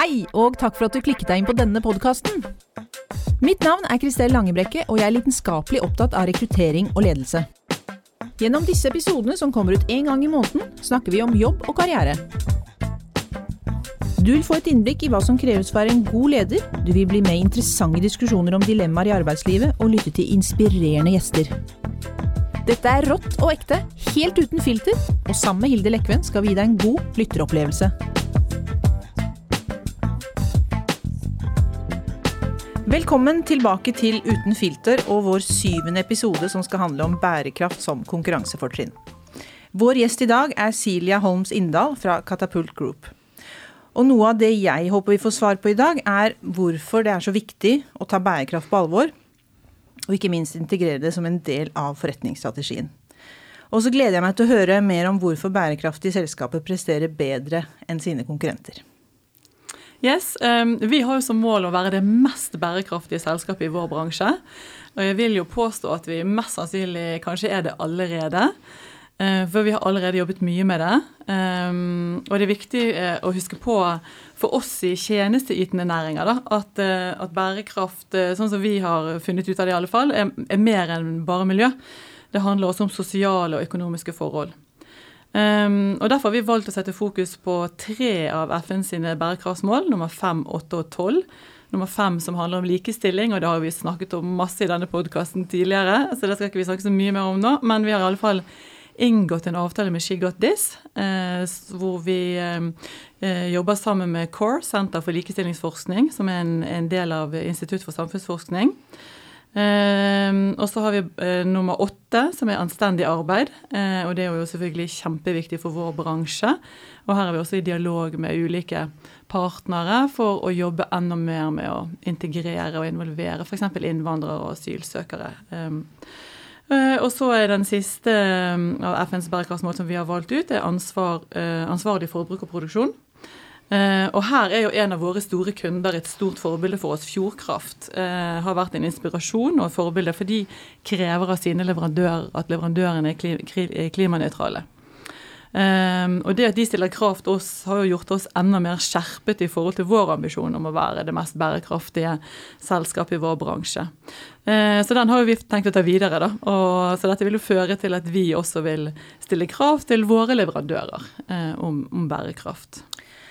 Hei, og takk for at du klikket deg inn på denne podkasten. Mitt navn er Kristel Langebrekke, og jeg er lidenskapelig opptatt av rekruttering og ledelse. Gjennom disse episodene, som kommer ut én gang i måneden, snakker vi om jobb og karriere. Du vil få et innblikk i hva som kreves for å være en god leder, du vil bli med i interessante diskusjoner om dilemmaer i arbeidslivet, og lytte til inspirerende gjester. Dette er rått og ekte, helt uten filter, og sammen med Hilde Lekven skal vi gi deg en god lytteropplevelse. Velkommen tilbake til Uten filter og vår syvende episode som skal handle om bærekraft som konkurransefortrinn. Vår gjest i dag er Silja Holms Inndal fra Katapult Group. Og noe av det jeg håper vi får svar på i dag, er hvorfor det er så viktig å ta bærekraft på alvor, og ikke minst integrere det som en del av forretningsstrategien. Og så gleder jeg meg til å høre mer om hvorfor bærekraftige selskaper presterer bedre enn sine konkurrenter. Yes, um, Vi har jo som mål å være det mest bærekraftige selskapet i vår bransje. Og jeg vil jo påstå at vi mest sannsynlig kanskje er det allerede. Uh, for vi har allerede jobbet mye med det. Um, og det er viktig uh, å huske på for oss i tjenesteytende næringer da, at, uh, at, bærekraft, sånn som vi har funnet ut av det i alle fall, er, er mer enn bare miljø. Det handler også om sosiale og økonomiske forhold. Um, og Derfor har vi valgt å sette fokus på tre av FN sine bærekraftsmål, nummer fem, åtte og tolv. Nummer fem som handler om likestilling, og det har vi snakket om masse i denne podkasten tidligere. så det skal ikke vi snakke så mye mer om nå, Men vi har i alle fall inngått en avtale med She Got This, eh, hvor vi eh, jobber sammen med CORE, Senter for likestillingsforskning, som er en, en del av Institutt for samfunnsforskning. Uh, og så har vi uh, nummer åtte, som er anstendig arbeid. Uh, og det er jo selvfølgelig kjempeviktig for vår bransje. Og her er vi også i dialog med ulike partnere for å jobbe enda mer med å integrere og involvere f.eks. innvandrere og asylsøkere. Um, og så er den siste av FNs bærekraftsmål som vi har valgt ut, er ansvar, ansvarlig forbruk og produksjon. Uh, og her er jo en av våre store kunder et stort forbilde for oss. Fjordkraft uh, har vært en inspirasjon og et forbilde, for de krever av sine leverandører at leverandørene er, kli klimanøytrale. Um, og det at de stiller krav til oss, har jo gjort oss enda mer skjerpet i forhold til vår ambisjon om å være det mest bærekraftige selskapet i vår bransje. Uh, så den har vi tenkt å ta videre, da. Og, så dette vil jo føre til at vi også vil stille krav til våre leverandører om, om bærekraft.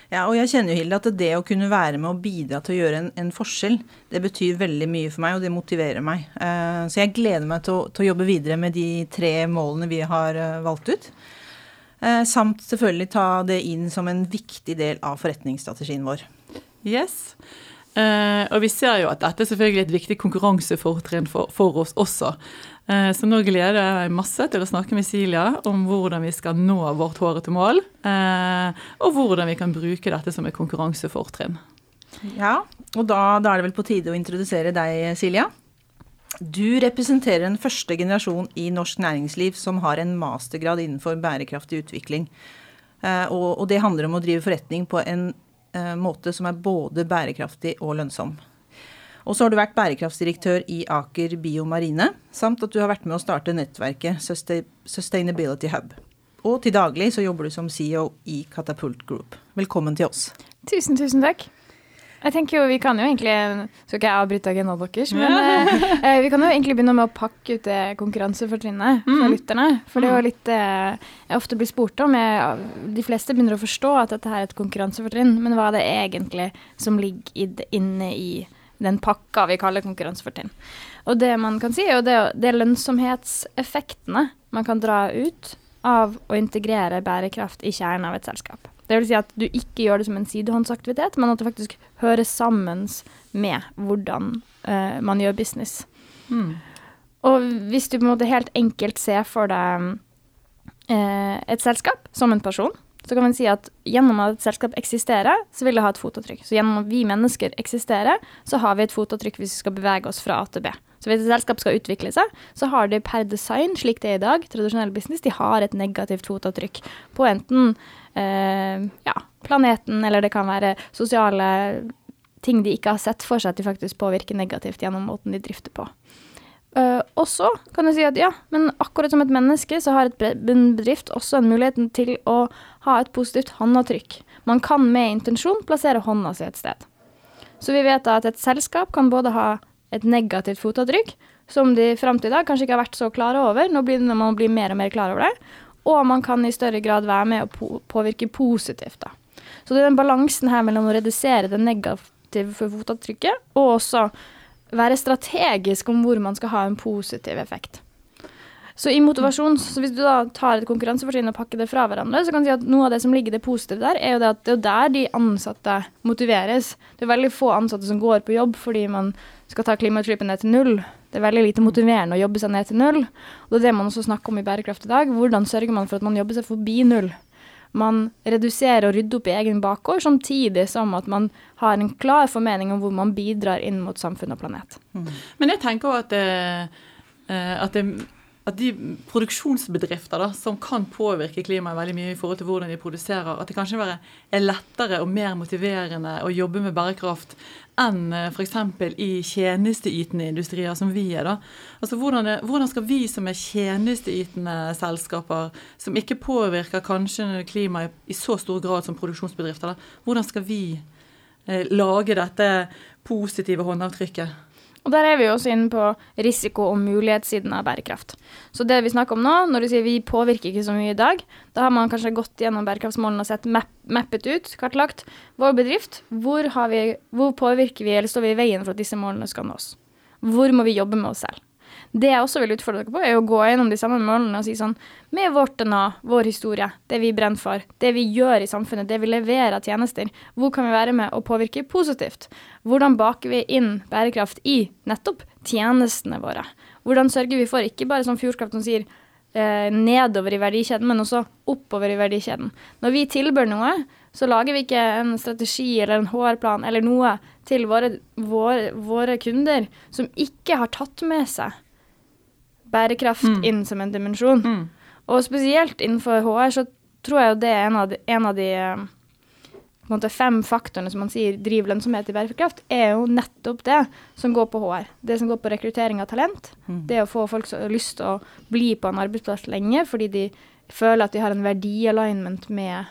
Ja, og jeg kjenner jo, Hilde, at det å kunne være med og bidra til å gjøre en, en forskjell, det betyr veldig mye for meg, og det motiverer meg. Uh, så jeg gleder meg til å, til å, jobbe videre med de tre målene vi har uh, valgt ut. Uh, samt selvfølgelig ta det inn som en viktig del av forretningsstrategien vår. Yes. Uh, og vi ser jo at dette er selvfølgelig et viktig konkurransefortrinn for, for, oss også. Uh, så nå gleder jeg meg masse til å snakke med Silja om hvordan vi skal nå vårt hårete mål. Uh, og hvordan vi kan bruke dette som et konkurransefortrinn. Ja, og da, da, er det vel på tide å introdusere deg, Silja. Du representerer en første generasjon i norsk næringsliv som har en mastergrad innenfor bærekraftig utvikling. Og, og det handler om å drive forretning på en Eh, måte som er både bærekraftig og lønnsom. Og så har du vært bærekraftsdirektør i Aker Biomarine, samt at du har vært med å starte nettverket Sustainability Hub. Og til daglig så jobber du som CEO i Catapult Group. Velkommen til oss. Tusen, tusen takk. Jeg tenker jo, Vi kan jo egentlig Skal ikke jeg avbryte agendaen deres, men eh, eh, vi kan jo egentlig begynne med å pakke ut det konkurransefortrinnet for mm. lytterne. For det er jo litt eh, jeg ofte blir spurt om jeg, De fleste begynner å forstå at dette her er et konkurransefortrinn, men hva er det egentlig som ligger inne i den pakka vi kaller konkurransefortrinn? Og det man kan si, er jo det, det er lønnsomhetseffektene man kan dra ut av å integrere bærekraft i kjernen av et selskap. Det vil si at du ikke gjør det som en sidehåndsaktivitet, men at det faktisk hører sammen med hvordan uh, man gjør business. Mm. Og hvis du på en måte helt enkelt ser for deg uh, et selskap som en person, så kan man si at gjennom at et selskap eksisterer, så vil det ha et fotavtrykk. Så gjennom at vi mennesker eksisterer, så har vi et fotavtrykk hvis vi skal bevege oss fra A til B. Så hvis et selskap skal utvikle seg, så har de per design, slik det er i dag, tradisjonell business, de har et negativt fotavtrykk på enten eh, ja, planeten, eller det kan være sosiale ting de ikke har sett for seg at de faktisk påvirker negativt gjennom måten de drifter på. Uh, og så kan du si at ja, men akkurat som et menneske, så har et bedrift også en mulighet til å ha et positivt håndavtrykk. Man kan med intensjon plassere hånda si et sted. Så vi vet da at et selskap kan både ha et negativt fotavtrykk, som de fram til i dag kanskje ikke har vært så klare over. Nå blir det når man blir mer og mer klar over det. Og man kan i større grad være med å påvirke positivt. da. Så det er den balansen her mellom å redusere det negative fotavtrykket, og også være strategisk om hvor man skal ha en positiv effekt. Så i motivasjon, så hvis du da tar et konkurransefortrinn og pakker det fra hverandre, så kan du si at noe av det som ligger det positive der, er jo det at det er der de ansatte motiveres. Det er veldig få ansatte som går på jobb fordi man skal ta klimautslippet ned til null. Det er veldig lite motiverende å jobbe seg ned til null. Og det er det man også snakker om i Bærekraft i dag. Hvordan sørger man for at man jobber seg forbi null? Man reduserer og rydder opp i egen bakgård, samtidig som at man har en klar formening om hvor man bidrar inn mot samfunn og planet. Mm. Men jeg tenker at det, eh, at det at de produksjonsbedrifter da, som kan påvirke klimaet veldig mye i forhold til hvordan de produserer, at det kanskje er lettere og mer motiverende å jobbe med bærekraft enn eh, f.eks. i tjenesteytende industrier som vi er. da. Altså hvordan, hvordan, skal vi som er tjenesteytende selskaper, som ikke påvirker kanskje klimaet i så stor grad som produksjonsbedrifter, da, hvordan skal vi eh, lage dette positive håndavtrykket? Og der er vi også inne på risiko- og mulighetssiden av bærekraft. Så det vi snakker om nå, når du sier vi påvirker ikke så mye i dag, da har man kanskje gått gjennom bærekraftsmålene og sett map mappet ut, kartlagt, vår bedrift. Hvor, vi, hvor påvirker vi, eller står vi i veien for at disse målene skal nås? Hvor må vi jobbe med oss selv? Det jeg også vil utfordre dere på, er å gå gjennom de samme målene og si sånn Med vårt DNA, vår historie, det vi brenner for, det vi gjør i samfunnet, det vi leverer av tjenester, hvor kan vi være med og påvirke positivt? Hvordan baker vi inn bærekraft i nettopp tjenestene våre? Hvordan sørger vi for, ikke bare som Fjordkraft som sier eh, nedover i verdikjeden, men også oppover i verdikjeden. Når vi tilbør noe, så lager vi ikke en strategi eller en HR-plan eller noe til våre, våre, våre kunder som ikke har tatt med seg bærekraft mm. inn som en dimensjon. Mm. Og spesielt innenfor HR så tror jeg jo det er en av de, en av de eh, måte, fem faktorene som man sier driver lønnsomhet i bærekraft, er jo nettopp det som går på HR. Det som går på rekruttering av talent. Mm. Det å få folk som har lyst til å bli på en arbeidsplass lenge fordi de føler at de har en verdialignment med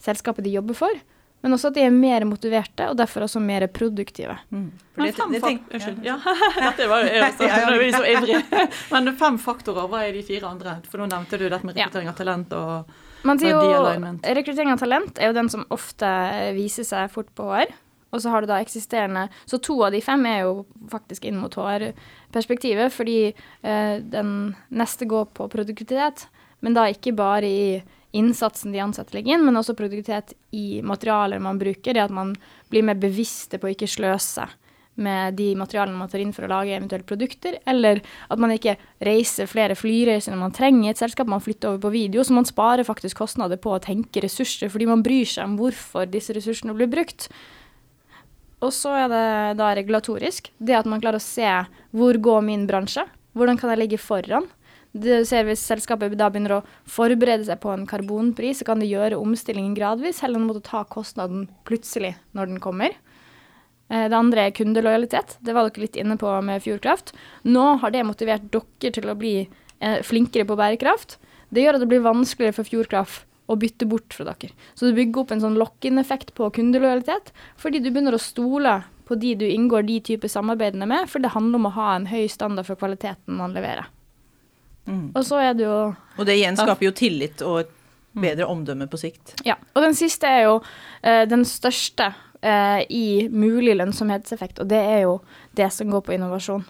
selskapet de jobber for. Men også at de er mer motiverte, og derfor også mer produktive. Mm. Men fem Unnskyld. Ja. Dette var jo også, nå så ivrige. Men fem faktorer, hva er de fire andre? For nå nevnte du dette med rekruttering av talent og Man sier jo rekruttering av talent er jo den som ofte viser seg fort på HR. Og så har du da eksisterende Så to av de fem er jo faktisk inn mot HR-perspektivet, fordi eh, den neste går på produktivitet, men da ikke bare i innsatsen de ansatte legger inn, men også produktivitet i materialer man bruker. Det at man blir mer bevisste på å ikke sløse med de materialene man tar inn for å lage eventuelle produkter, eller at man ikke reiser flere flyreiser når man trenger et selskap, man flytter over på video, så man sparer faktisk kostnader på å tenke ressurser, fordi man bryr seg om hvorfor disse ressursene blir brukt. Og så er det da regulatorisk. Det at man klarer å se hvor går min bransje, hvordan kan jeg ligge foran? Du ser Hvis selskapet da begynner å forberede seg på en karbonpris, så kan det gjøre omstillingen gradvis, heller enn å måtte ta kostnaden plutselig når den kommer. Eh, det andre er kundelojalitet. Det var dere litt inne på med Fjordkraft. Nå har det motivert dere til å bli eh, flinkere på bærekraft. Det gjør at det blir vanskeligere for Fjordkraft å bytte bort fra dere. Så du bygger opp en sånn lock-in-effekt på kundelojalitet, fordi du begynner å stole på de du inngår de typer samarbeidene med, for det handler om å ha en høy standard for kvaliteten man leverer. Mm. Og så er det jo Og det igjen skaper jo tillit og et mm. bedre omdømme på sikt. Ja. Og den siste er jo eh, den største uh, i mulig lønnsomhetseffekt, og det er jo det som går på innovasjon.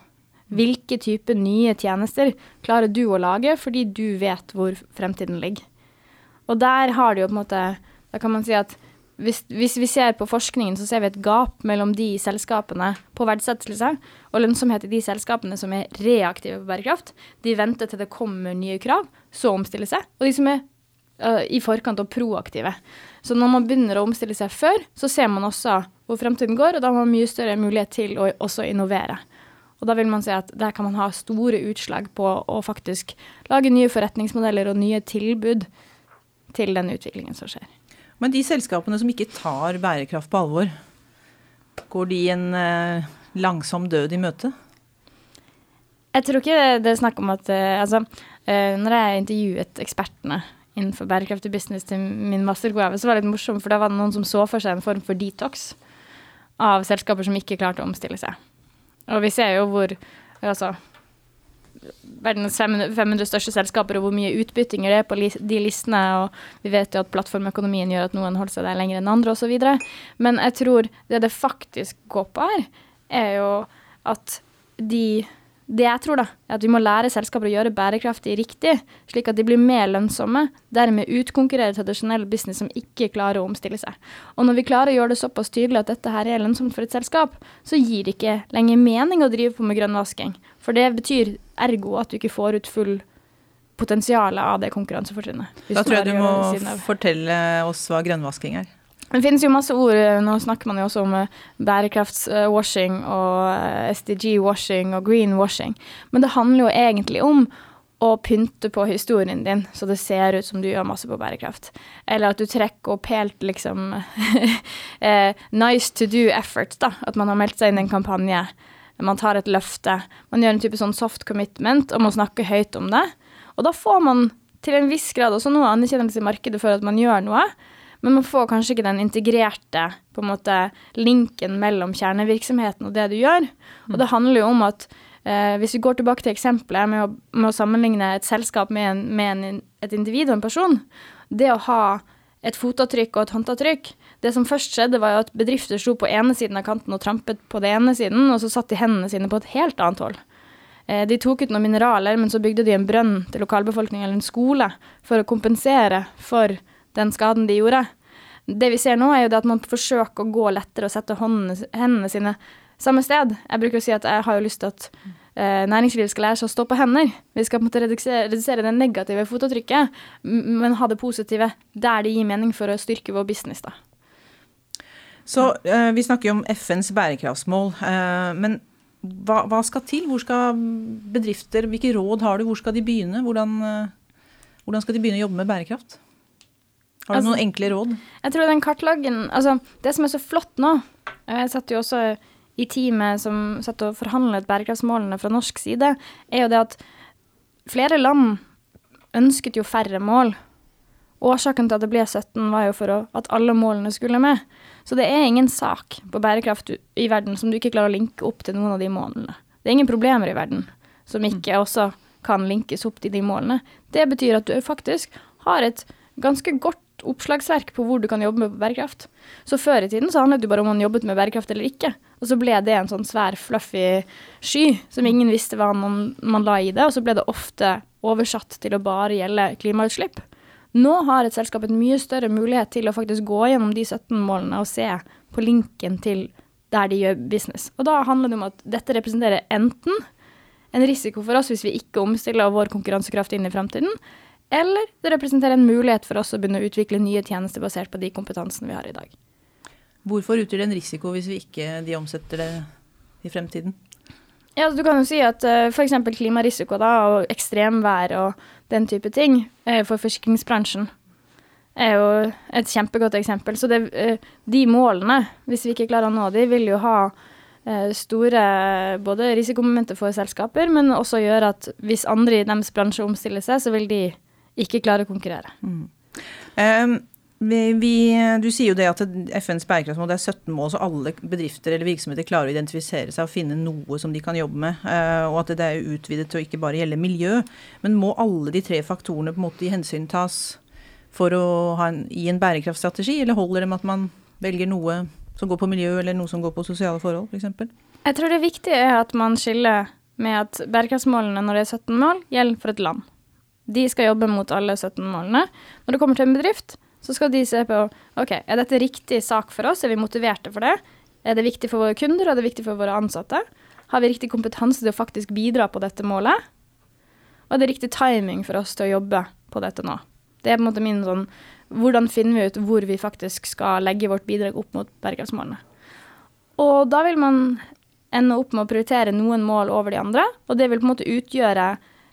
Hvilke type nye tjenester klarer du å lage fordi du vet hvor fremtiden ligger? Og der har det jo på en måte Da kan man si at hvis, hvis, vi ser på forskningen, så ser vi et gap mellom de selskapene på verdsettelse og lønnsomhet i de selskapene som er reaktive på bærekraft. De venter til det kommer nye krav, så omstiller seg. Og de som er uh, i forkant og proaktive. Så når man begynner å omstille seg før, så ser man også hvor fremtiden går, og da har man mye større mulighet til å også innovere. Og da vil man si at der kan man ha store utslag på å faktisk lage nye forretningsmodeller og nye tilbud til den utviklingen som skjer. Men de selskapene som ikke tar bærekraft på alvor, går de en eh, langsom død i møte? Jeg tror ikke det er snakk om at eh, Altså, eh, når jeg intervjuet ekspertene innenfor bærekraftig business til min mastergave, så var det litt morsomt, for da var det noen som så for seg en form for detox av selskaper som ikke klarte å omstille seg. Og vi ser jo hvor altså, verdens 500 største selskaper og hvor mye utbyttinger det er på de listene. Og vi vet jo at plattformøkonomien gjør at noen holder seg der lenger enn andre osv. Men jeg tror det det faktisk går på her, er jo at de det jeg tror, da, er at vi må lære selskaper å gjøre bærekraftig riktig, slik at de blir mer lønnsomme, dermed utkonkurrere tradisjonell business som ikke klarer å omstille seg. Og når vi klarer å gjøre det såpass tydelig at dette her er lønnsomt for et selskap, så gir det ikke lenger mening å drive på med grønnvasking. For det betyr ergo at du ikke får ut full potensialet av det konkurransefortrinnet. Da tror jeg du må fortelle oss hva grønnvasking er. Det finnes jo masse ord. Nå snakker man jo også om eh, bærekraftswashing og eh, SDG-washing og greenwashing. Men det handler jo egentlig om å pynte på historien din, så det ser ut som du gjør masse på bærekraft. Eller at du trekker opp helt liksom eh, nice to do effort, da. At man har meldt seg inn i en kampanje. Man tar et løfte. Man gjør en type sånn soft commitment om å snakke høyt om det. Og da får man til en viss grad også noe anerkjennelse i markedet for at man gjør noe. Men man får kanskje ikke den integrerte på en måte, linken mellom kjernevirksomheten og det du gjør. Og det handler jo om at eh, hvis vi går tilbake til eksempelet med å, med å sammenligne et selskap med, en, med en, et individ og en person Det å ha et fotavtrykk og et håndavtrykk Det som først skjedde, var jo at bedrifter sto på ene siden av kanten og trampet på den ene siden, og så satt de hendene sine på et helt annet hold. Eh, de tok ut noen mineraler, men så bygde de en brønn til lokalbefolkningen eller en skole for å kompensere for den skaden de gjorde. Det vi ser nå, er jo det at man forsøker å gå lettere og sette håndene, hendene sine samme sted. Jeg bruker å si at jeg har jo lyst til at eh, næringslivet skal lære seg å stå på hender. Vi skal på en måte redusere, redusere det negative fotavtrykket, men ha det positive der det gir mening for å styrke vår business, da. Så eh, vi snakker jo om FNs bærekraftsmål, eh, men hva, hva, skal til? Hvor skal bedrifter, hvilke råd har du, hvor skal de begynne? Hvordan, eh, hvordan skal de begynne å jobbe med bærekraft? Har du altså, noen enkle råd? Jeg tror den kartlagen Altså, det som er så flott nå Jeg satt jo også i teamet som satt og forhandlet bærekraftsmålene fra norsk side, er jo det at flere land ønsket jo færre mål. Årsaken til at det ble 17, var jo for å, at alle målene skulle med. Så det er ingen sak på bærekraft i verden som du ikke klarer å linke opp til noen av de målene. Det er ingen problemer i verden som ikke også kan linkes opp til de målene. Det betyr at du faktisk har et ganske godt oppslagsverk på hvor du kan jobbe med bærekraft. Så før i tiden så handlet det bare om man jobbet med bærekraft eller ikke. Og så ble det en sånn svær, fluffy sky som ingen visste hva man, man la i det. Og så ble det ofte oversatt til å bare gjelde klimautslipp. Nå har et selskap en mye større mulighet til å faktisk gå gjennom de 17 målene og se på linken til der de gjør business. Og da handler det om at dette representerer enten en risiko for oss hvis vi ikke omstiller vår konkurransekraft inn i fremtiden, eller det representerer en mulighet for oss å begynne å utvikle nye tjenester basert på de kompetansene vi har i dag. Hvorfor utgjør det en risiko hvis vi ikke de omsetter det i fremtiden? Ja, Du kan jo si at uh, eh, f.eks. klimarisiko da, og ekstremvær og den type ting uh, for forsikringsbransjen er jo et kjempegodt eksempel. Så det, uh, de målene, hvis vi ikke klarer å nå de, vil jo ha store både risikomomenter for selskaper, men også gjøre at hvis andre i deres bransje omstiller seg, så vil de ikke klarer å konkurrere. Mm. Um, vi, vi, du sier jo det at FNs bærekraftsmål det er 17 mål, så alle bedrifter eller virksomheter klarer å identifisere seg og finne noe som de kan jobbe med. Uh, og at det er utvidet til å ikke bare gjelde miljø. Men må alle de tre faktorene på en måte i hensyn tas for å ha en, i en bærekraftstrategi, eller holder det med at man velger noe som går på miljø, eller noe som går på sosiale forhold, f.eks.? Jeg tror det viktige er at man skiller med at bærekraftsmålene når det er 17 mål, gjelder for et land. De skal jobbe mot alle 17 målene. Når det kommer til en bedrift, så skal de se på ok, er dette riktig sak for oss, er vi motiverte for det? Er det viktig for våre kunder, er det viktig for våre ansatte? Har vi riktig kompetanse til å faktisk bidra på dette målet? Og er det riktig timing for oss til å jobbe på dette nå? Det er på en måte min sånn Hvordan finner vi ut hvor vi faktisk skal legge vårt bidrag opp mot bærekraftsmålene? Og da vil man ende opp med å prioritere noen mål over de andre, og det vil på en måte utgjøre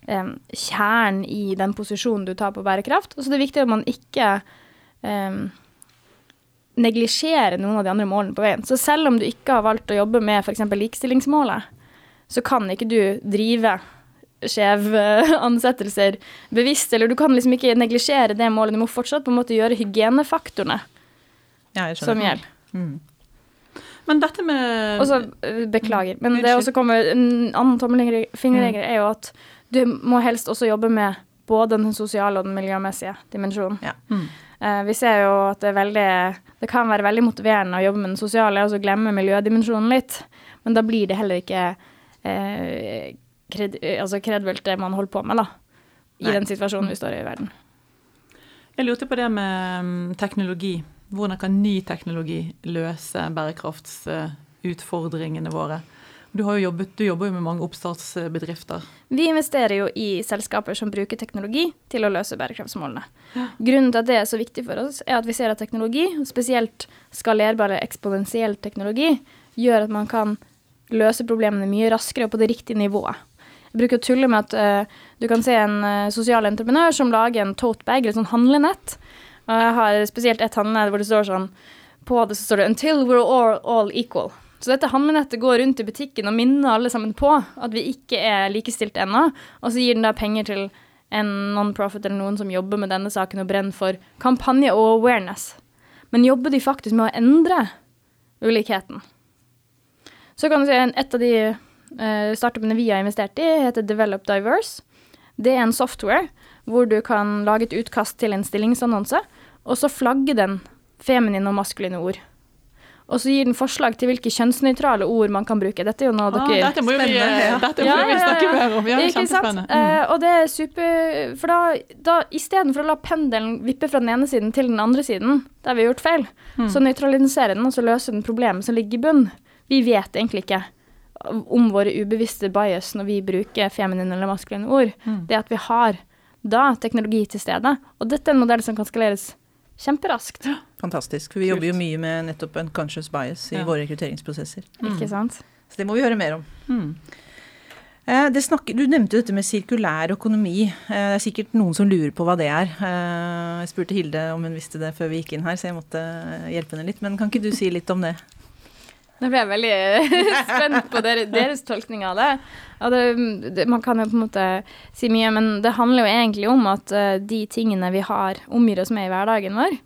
um, kjernen i den posisjonen du tar på bærekraft. Og så det er viktig at man ikke um, neglisjerer noen av de andre målene på veien. Så selv om du ikke har valgt å jobbe med f.eks. likestillingsmålet, så kan ikke du drive ansettelser bevisst, eller du kan liksom ikke neglisjere det målet. Du må fortsatt på en måte gjøre hygienefaktorene Ja, som gjelder. Mm. Men dette med Også, øh, beklager, men det Unnskyld. også kommer en annen tommelfingerregel er jo at du må helst også jobbe med både den sosiale og den miljømessige dimensjonen. Ja. Mm. Eh, vi ser jo at det er veldig Det kan være veldig motiverende å jobbe med den sosiale og så glemme miljødimensjonen litt, men da blir det heller ikke eh, kred, altså kredvelt det man holder på med, da. I Nei. den situasjonen vi står i i verden. Jeg lurte på det med mm, teknologi. Hvordan kan ny teknologi løse bærekraftsutfordringene våre? Du, jobbet, du jobber jo med mange oppstartsbedrifter. Vi investerer jo i selskaper som bruker teknologi til å løse bærekraftsmålene. Ja. Grunnen til at det er så viktig for oss, er at vi ser at teknologi, spesielt skalerbar eksponentiell teknologi, gjør at man kan løse problemene mye raskere og på det riktige nivået. Jeg bruker å tulle med at uh, du kan se en uh, sosial entreprenør som lager en totebag, eller sånn handlenett. Og jeg har spesielt et handlenett hvor det står sånn På det så står det 'Until we're all, all equal'. Så dette handlenettet går rundt i butikken og minner alle sammen på at vi ikke er likestilt ennå, og så gir den da penger til en non-profit eller noen som jobber med denne saken og brenner for kampanje og awareness. Men jobber de faktisk med å endre ulikheten? Så kan du si et av de uh, startupene vi har investert i, heter Develop Diverse. Det er en software hvor du kan lage et utkast til en stillingsannonse, og så flagge den feminine og maskuline ord. Og så gir den forslag til hvilke kjønnsnøytrale ord man kan bruke. Dette er jo noe Ah, dere dette må jo vi, ja. dette må Ja, vi snakke ja. mer om. Ja, kjempespennende. Mm. Eh, og det er super For da, da istedenfor å la pendelen vippe fra den ene siden til den andre siden, der vi har gjort feil, Mm. så nøytraliserer den, og så løser den problemet som ligger i bunn. Vi vet egentlig ikke om våre ubevisste bias når vi bruker feminine eller maskuline ord. Mm. Det at vi har da teknologi til stede. Og dette er en modell som kan skaleres kjemperaskt. Fantastisk. For vi jobber jo mye med nettopp unconscious bias i Ja. våre rekrutteringsprosesser. Ikke sant? Så det må vi høre mer om. Mm. Eh, Det snakker, du nevnte dette med sirkulær økonomi. Eh, Det er sikkert noen som lurer på hva det er. Eh, Jeg spurte Hilde om hun visste det før vi gikk inn her, så jeg måtte hjelpe henne litt. Men kan ikke du si litt om det? Nå ble jeg veldig spent på dere, deres tolkning av det. Og det, det. Man kan jo på en måte si mye, men det handler jo egentlig om at de tingene vi har omgir oss med i hverdagen vår,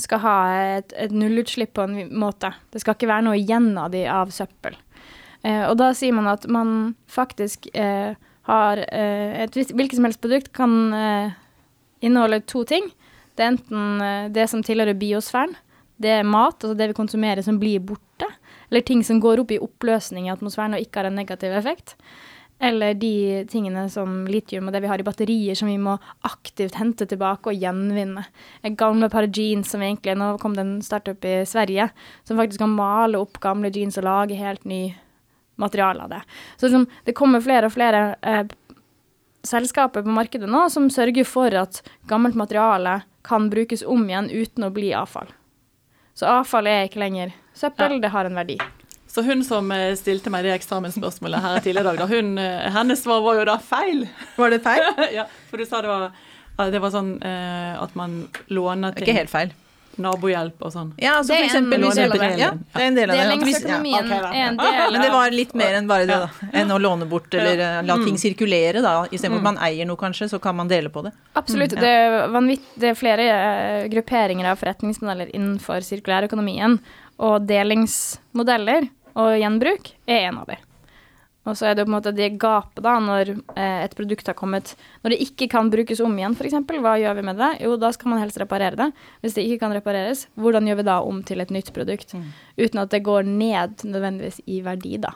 skal ha et, et nullutslipp på en måte. Det skal ikke være noe igjen av de av søppel. Eh, og da sier man at man faktisk eh, har eh, et hvilket som helst produkt kan eh, inneholde to ting. Det er enten eh, det som tilhører biosfæren, det er mat, altså det vi konsumerer som blir borte, eller ting som går opp i oppløsning i atmosfæren og ikke har en negativ effekt. Eller de tingene som litium og det vi har i batterier som vi må aktivt hente tilbake og gjenvinne. Gamle par jeans som egentlig Nå kom det en startup i Sverige som faktisk kan male opp gamle jeans og lage helt ny materiale av det. Så liksom, det kommer flere og flere eh, selskaper på markedet nå som sørger for at gammelt materiale kan brukes om igjen uten å bli avfall. Så avfall er ikke lenger søppel, det har en verdi. Så hun som eh, stilte meg det eksamensspørsmålet her tidligere i dag, da, hun, eh, hennes svar var jo da feil. Var det feil? ja, for du sa det var, det var sånn eh, at man låner ting. Ikke helt feil. nabohjelp og sånn. Ja, altså Det for er eksempel hvis det. ja, det er en del av det. Delingsøkonomien ja. okay, er en del Men det var litt mer enn bare det, da. Enn å låne bort eller eh, la ting sirkulere, da. Istedenfor at man eier noe, kanskje, så kan man dele på det. Absolutt. Det, er det er flere grupperinger av forretningsmodeller innenfor sirkulærøkonomien, og delingsmodeller og gjenbruk er en av de. Og så er det på en måte det gapet da, når eh, et produkt har kommet Når det ikke kan brukes om igjen, f.eks., hva gjør vi med det? Jo, da skal man helst reparere det. Hvis det ikke kan repareres, hvordan gjør vi da om til et nytt produkt? Uten at det går ned nødvendigvis i verdi, da.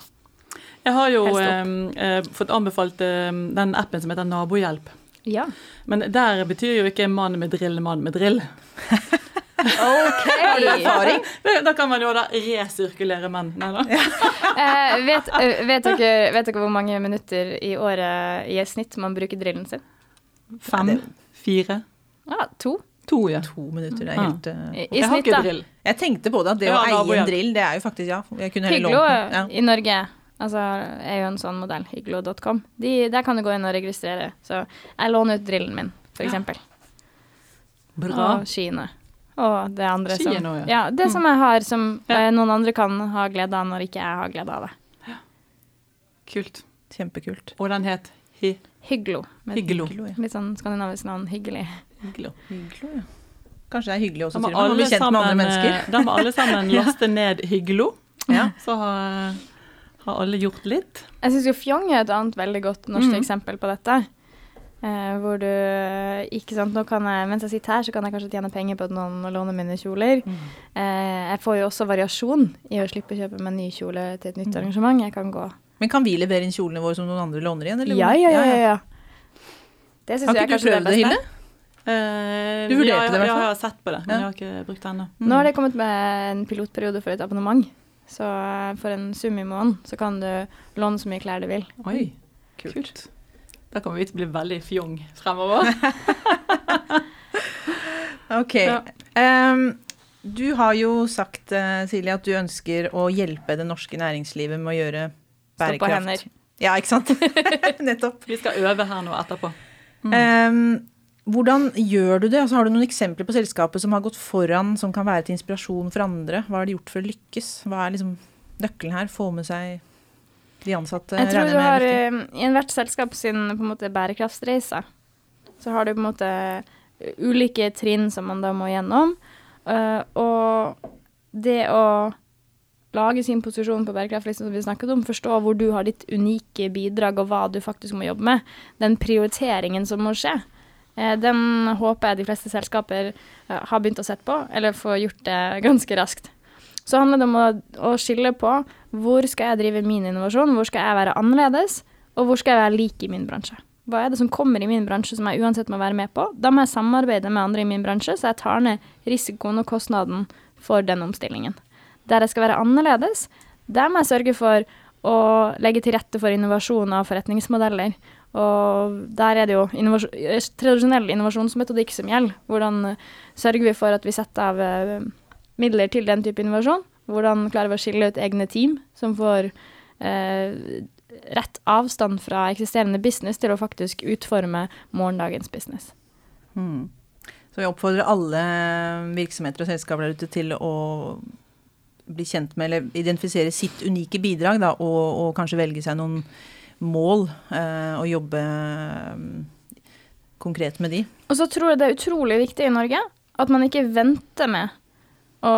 Jeg har jo eh, fått anbefalt eh, den appen som heter Nabohjelp. Ja. Men der betyr jo ikke mann med drill mann med drill. OK! Har du erfaring? Da kan man jo da resirkulere menn. Nei da. Eh, vet, eh, vet, dere, vet dere hvor mange minutter i året i snitt man bruker drillen sin? Fem? Fire? Ja, to. To, ja. To minutter, det er helt ja. uh, I, i Jeg har snitt, ikke da. drill. Jeg tenkte på det, at det Ja, å eie en drill, det er jo faktisk Ja, jeg kunne Hyglo. Ja. i Norge altså, er jo en sånn modell. Hyglo.com. De, der kan du gå inn og registrere. Så jeg låner ut drillen min, for Ja. eksempel. Bra. Og skiene. Og det andre som Skiene også, ja. Ja, det som jeg har som Ja. eh, noen andre kan ha glede av når ikke jeg har glede av det. Kult. Kjempekult. Og den het Hi Hyglo. med Hyglo. Hyglo, ja. Litt sånn skandinavisk navn. Hyggelig. Hyglo. Hyglo, ja. Kanskje det er hyggelig også, med. Man blir kjent med andre sammen, mennesker. eh, Da må alle sammen laste ned Hyglo. Ja. Så har, har alle gjort litt. Jeg syns jo fjong er et annet veldig godt norsk mm. eksempel på dette. Eh, hvor du ikke sant, nå kan jeg, Mens jeg sitter her, så kan jeg kanskje tjene penger på at noen låner mine kjoler. Mm. Eh, jeg får jo også variasjon i å slippe å kjøpe meg ny kjole til et nytt Mm. arrangement. Jeg kan gå Men kan vi levere inn kjolene våre som noen andre låner igjen? Eller? Ja, ja, ja. ja, ja. Det syns Har jeg ikke du er kanskje det prøvd det, beste. Hilde? Eh, Du vurderte ja, det i hvert Ja, jeg har sett på det, men Ja. jeg har ikke brukt det ennå. Nå har det kommet med en pilotperiode for et abonnement. Så for en sum i måneden så kan du låne så mye klær du vil. Oi, kult. Da kommer vi til å bli veldig fjong fremover. Ok. Ja. Um, du har jo sagt, eh, Silje, at du ønsker å hjelpe det norske næringslivet med å gjøre Stå på hender. Ja, ikke sant? Nettopp. Vi skal øve her nå etterpå. Mm. Um, hvordan gjør du det? Altså, har du noen eksempler på selskapet som har gått foran, som kan være til inspirasjon for andre? Hva har de gjort for å lykkes? Hva er liksom nøkkelen her? Få med seg de ansatte? Jeg tror du har eh, I enhvert selskap sin på en måte bærekraftsreise, så har du på en måte eh, ulike trinn som man da må gjennom. Eh, og det å lage sin posisjon på bærekraftlisten som vi snakket om, forstå hvor du har ditt unike bidrag og hva du faktisk må jobbe med, den prioriteringen som må skje, den håper jeg de fleste selskaper har begynt å sette på, eller får gjort det ganske raskt. Så handler det om å, å skille på hvor skal jeg drive min innovasjon, hvor skal jeg være annerledes, og hvor skal jeg være lik i min bransje. Hva er det som kommer i min bransje som jeg uansett må være med på? Da må jeg samarbeide med andre i min bransje, så jeg tar ned risikoen og kostnaden for den omstillingen. Der jeg skal være annerledes, der må jeg sørge for å legge til rette for innovasjon av forretningsmodeller. Og der er det jo innovasjon, eh, tradisjonell innovasjonsmetodikk som gjelder. Hvordan eh, sørger vi for at vi setter av eh, midler til den type innovasjon? Hvordan klarer vi å skille ut egne team som får eh, rett avstand fra eksisterende business til å faktisk utforme morgendagens business? Hmm. Så vi oppfordrer alle virksomheter og selskaper der ute til å bli kjent med eller identifisere sitt unike bidrag, da, og, og kanskje velge seg noen mål eh, og jobbe eh, konkret med de. Og så tror jeg det er utrolig viktig i Norge at man ikke venter med å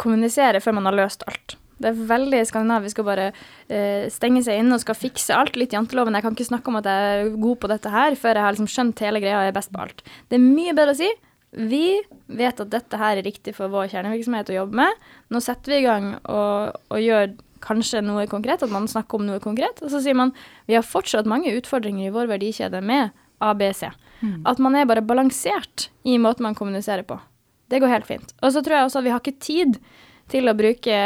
kommunisere før man har løst alt. Det er veldig skandinavisk å bare uh, stenge seg inne og skal fikse alt. Litt janteloven. Jeg kan ikke snakke om at jeg er god på dette her før jeg har liksom skjønt hele greia og er best på alt. Det er mye bedre å si vi vet at dette her er riktig for vår kjernevirksomhet å jobbe med. Nå setter vi i gang og, og gjør kanskje noe konkret, at man snakker om noe konkret. Og så sier man vi har fortsatt mange utfordringer i vår verdikjede med ABC. At man er bare balansert i måten man kommuniserer på. Det går helt fint. Og så tror jeg også at vi har ikke tid til å bruke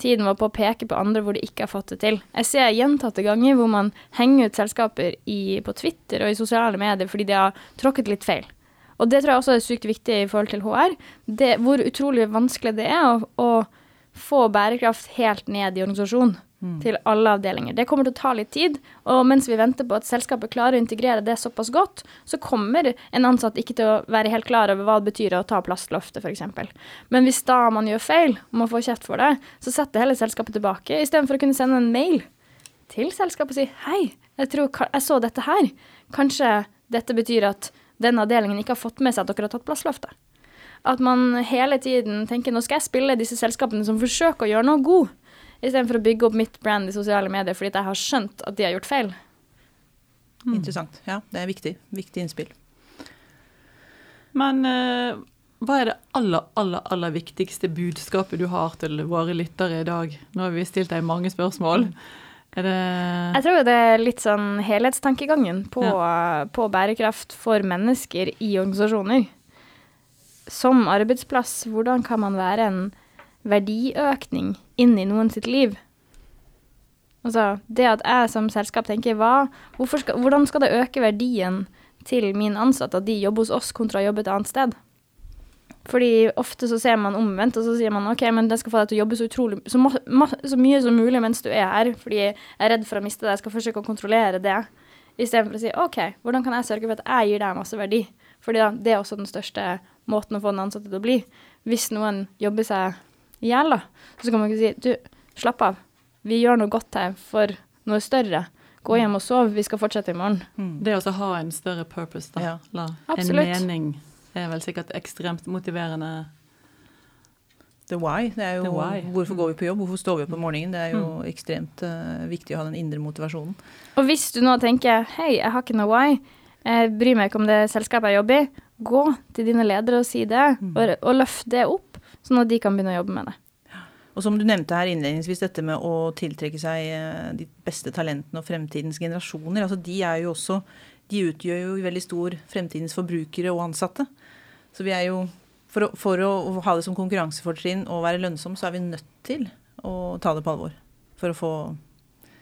tiden vår på å peke på andre hvor de ikke har fått det til. Jeg ser gjentatte ganger hvor man henger ut selskaper i, på Twitter og i sosiale medier fordi de har tråkket litt feil. Og det tror jeg også er sykt viktig i forhold til HR. Det, hvor utrolig vanskelig det er å, å få bærekraft helt ned i organisasjonen til alle avdelinger. Det kommer til å ta litt tid, og mens vi venter på at selskapet klarer å integrere det såpass godt, så kommer en ansatt ikke til å være helt klar over hva det betyr å ta plastloftet, f.eks. Men hvis da man gjør feil, og man får kjeft for det, så setter hele selskapet tilbake, istedenfor å kunne sende en mail til selskapet og si hei, jeg tror jeg så dette her. Kanskje dette betyr at den avdelingen ikke har fått med seg at dere har tatt plassloftet. At man hele tiden tenker nå skal jeg spille disse selskapene som forsøker å gjøre noe god, istedenfor å bygge opp mitt brand i sosiale medier fordi jeg har skjønt at de har gjort feil. Interessant. Ja, det er viktig. Viktig innspill. Men eh, hva er det aller, aller, aller viktigste budskapet du har til våre lyttere i dag? Nå har vi stilt deg mange spørsmål. Er det Jeg tror det er litt sånn helhetstankegangen på, på bærekraft for mennesker i organisasjoner. Som arbeidsplass, hvordan kan man være en verdiøkning inn i noen sitt liv? Altså, det at jeg som selskap tenker hva, skal, hvordan skal det øke verdien til min ansatte at de jobber hos oss kontra å jobbe et annet sted? Fordi ofte så ser man omvendt, og så sier man ok, men det skal få deg til å jobbe så utrolig så, så mye som mulig mens du er her, fordi jeg er redd for å miste deg, jeg skal forsøke å kontrollere det. Istedenfor å si ok, hvordan kan jeg sørge for at jeg gir deg masse verdi? Fordi da, det er også den største måten å få den ansatte til å bli. Hvis noen jobber seg i hjel, da, så kan man ikke si du, slapp av, vi gjør noe godt her for noe større. gå hjem og sov, vi skal fortsette i morgen. Mm. Det å ha en større purpose, da. Ja. La, en mening er vel sikkert ekstremt motiverende. The why. Det er jo why. hvorfor går vi på jobb, hvorfor står vi opp om morgenen. Det er jo Mm. ekstremt uh, viktig å ha den indre motivasjonen. Og hvis du nå tenker hei, jeg har ikke noe why, jeg bryr meg ikke om det selskapet jeg jobber i, gå til dine ledere og si det, Mm. og, og løft det opp, sånn at de kan begynne å jobbe med det. Og som du nevnte her innledningsvis, dette med å tiltrekke seg eh, de beste talentene og fremtidens generasjoner. altså De er jo også De utgjør jo i veldig stor fremtidens forbrukere og ansatte. Så vi er jo For å, for å ha det som konkurransefortrinn og være lønnsom, så er vi nødt til å ta det på alvor. For å få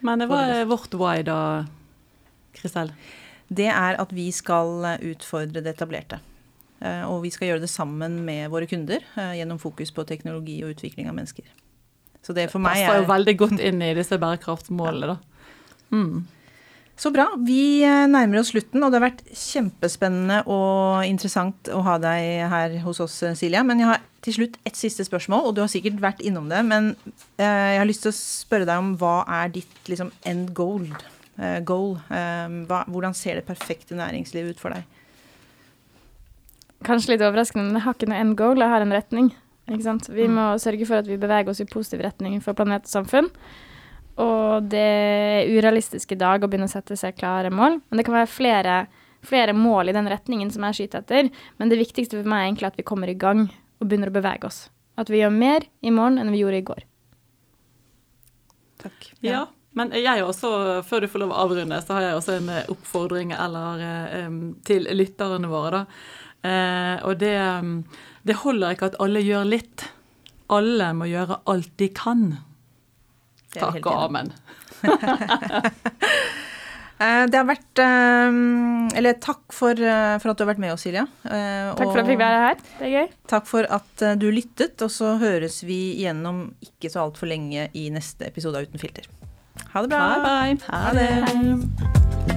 Men det var vårt why, da, Kristel. Det er at vi skal utfordre det etablerte. Eh, Og vi skal gjøre det sammen med våre kunder eh, gjennom fokus på teknologi og utvikling av mennesker. Så det for meg er Passer jo veldig godt inn i disse bærekraftsmålene, da. Mm. Så bra. Vi eh, nærmer oss slutten, og det har vært kjempespennende og interessant å ha deg her hos oss, Silja. Men jeg har til slutt et siste spørsmål, og du har sikkert vært innom det. Men jeg har lyst til å spørre deg om hva er ditt liksom, end goal? Eh, goal? Eh, hva, hvordan ser det perfekte næringslivet ut for deg? Kanskje litt overraskende, men jeg har ikke noe end goal, jeg har en retning. Ikke sant? Vi må sørge for at vi beveger oss i positiv retning for planet og samfunn. Og det er urealistisk i dag å begynne å sette seg klare mål, men det kan være flere, flere mål i den retningen som jeg skyter etter. Men det viktigste for meg er egentlig at vi kommer i gang og begynner å bevege oss. At vi gjør mer i morgen enn vi gjorde i går. Takk. Ja. Men jeg også, før du får lov å avrunde, så har jeg også en eh, oppfordring eller, eh, til lytterne våre. da. Eh, og det, det holder ikke at alle gjør litt. Alle må gjøre alt de kan. Takk og amen. Eh, Det har vært Eller takk for, for at du har vært med oss, Silja. Eh, Takk for at jeg fikk være her. Det er gøy. Takk for at du lyttet, og så høres vi igjennom ikke så altfor lenge i neste episode av Uten filter. Ha det bra. Bye, bye. Ha det.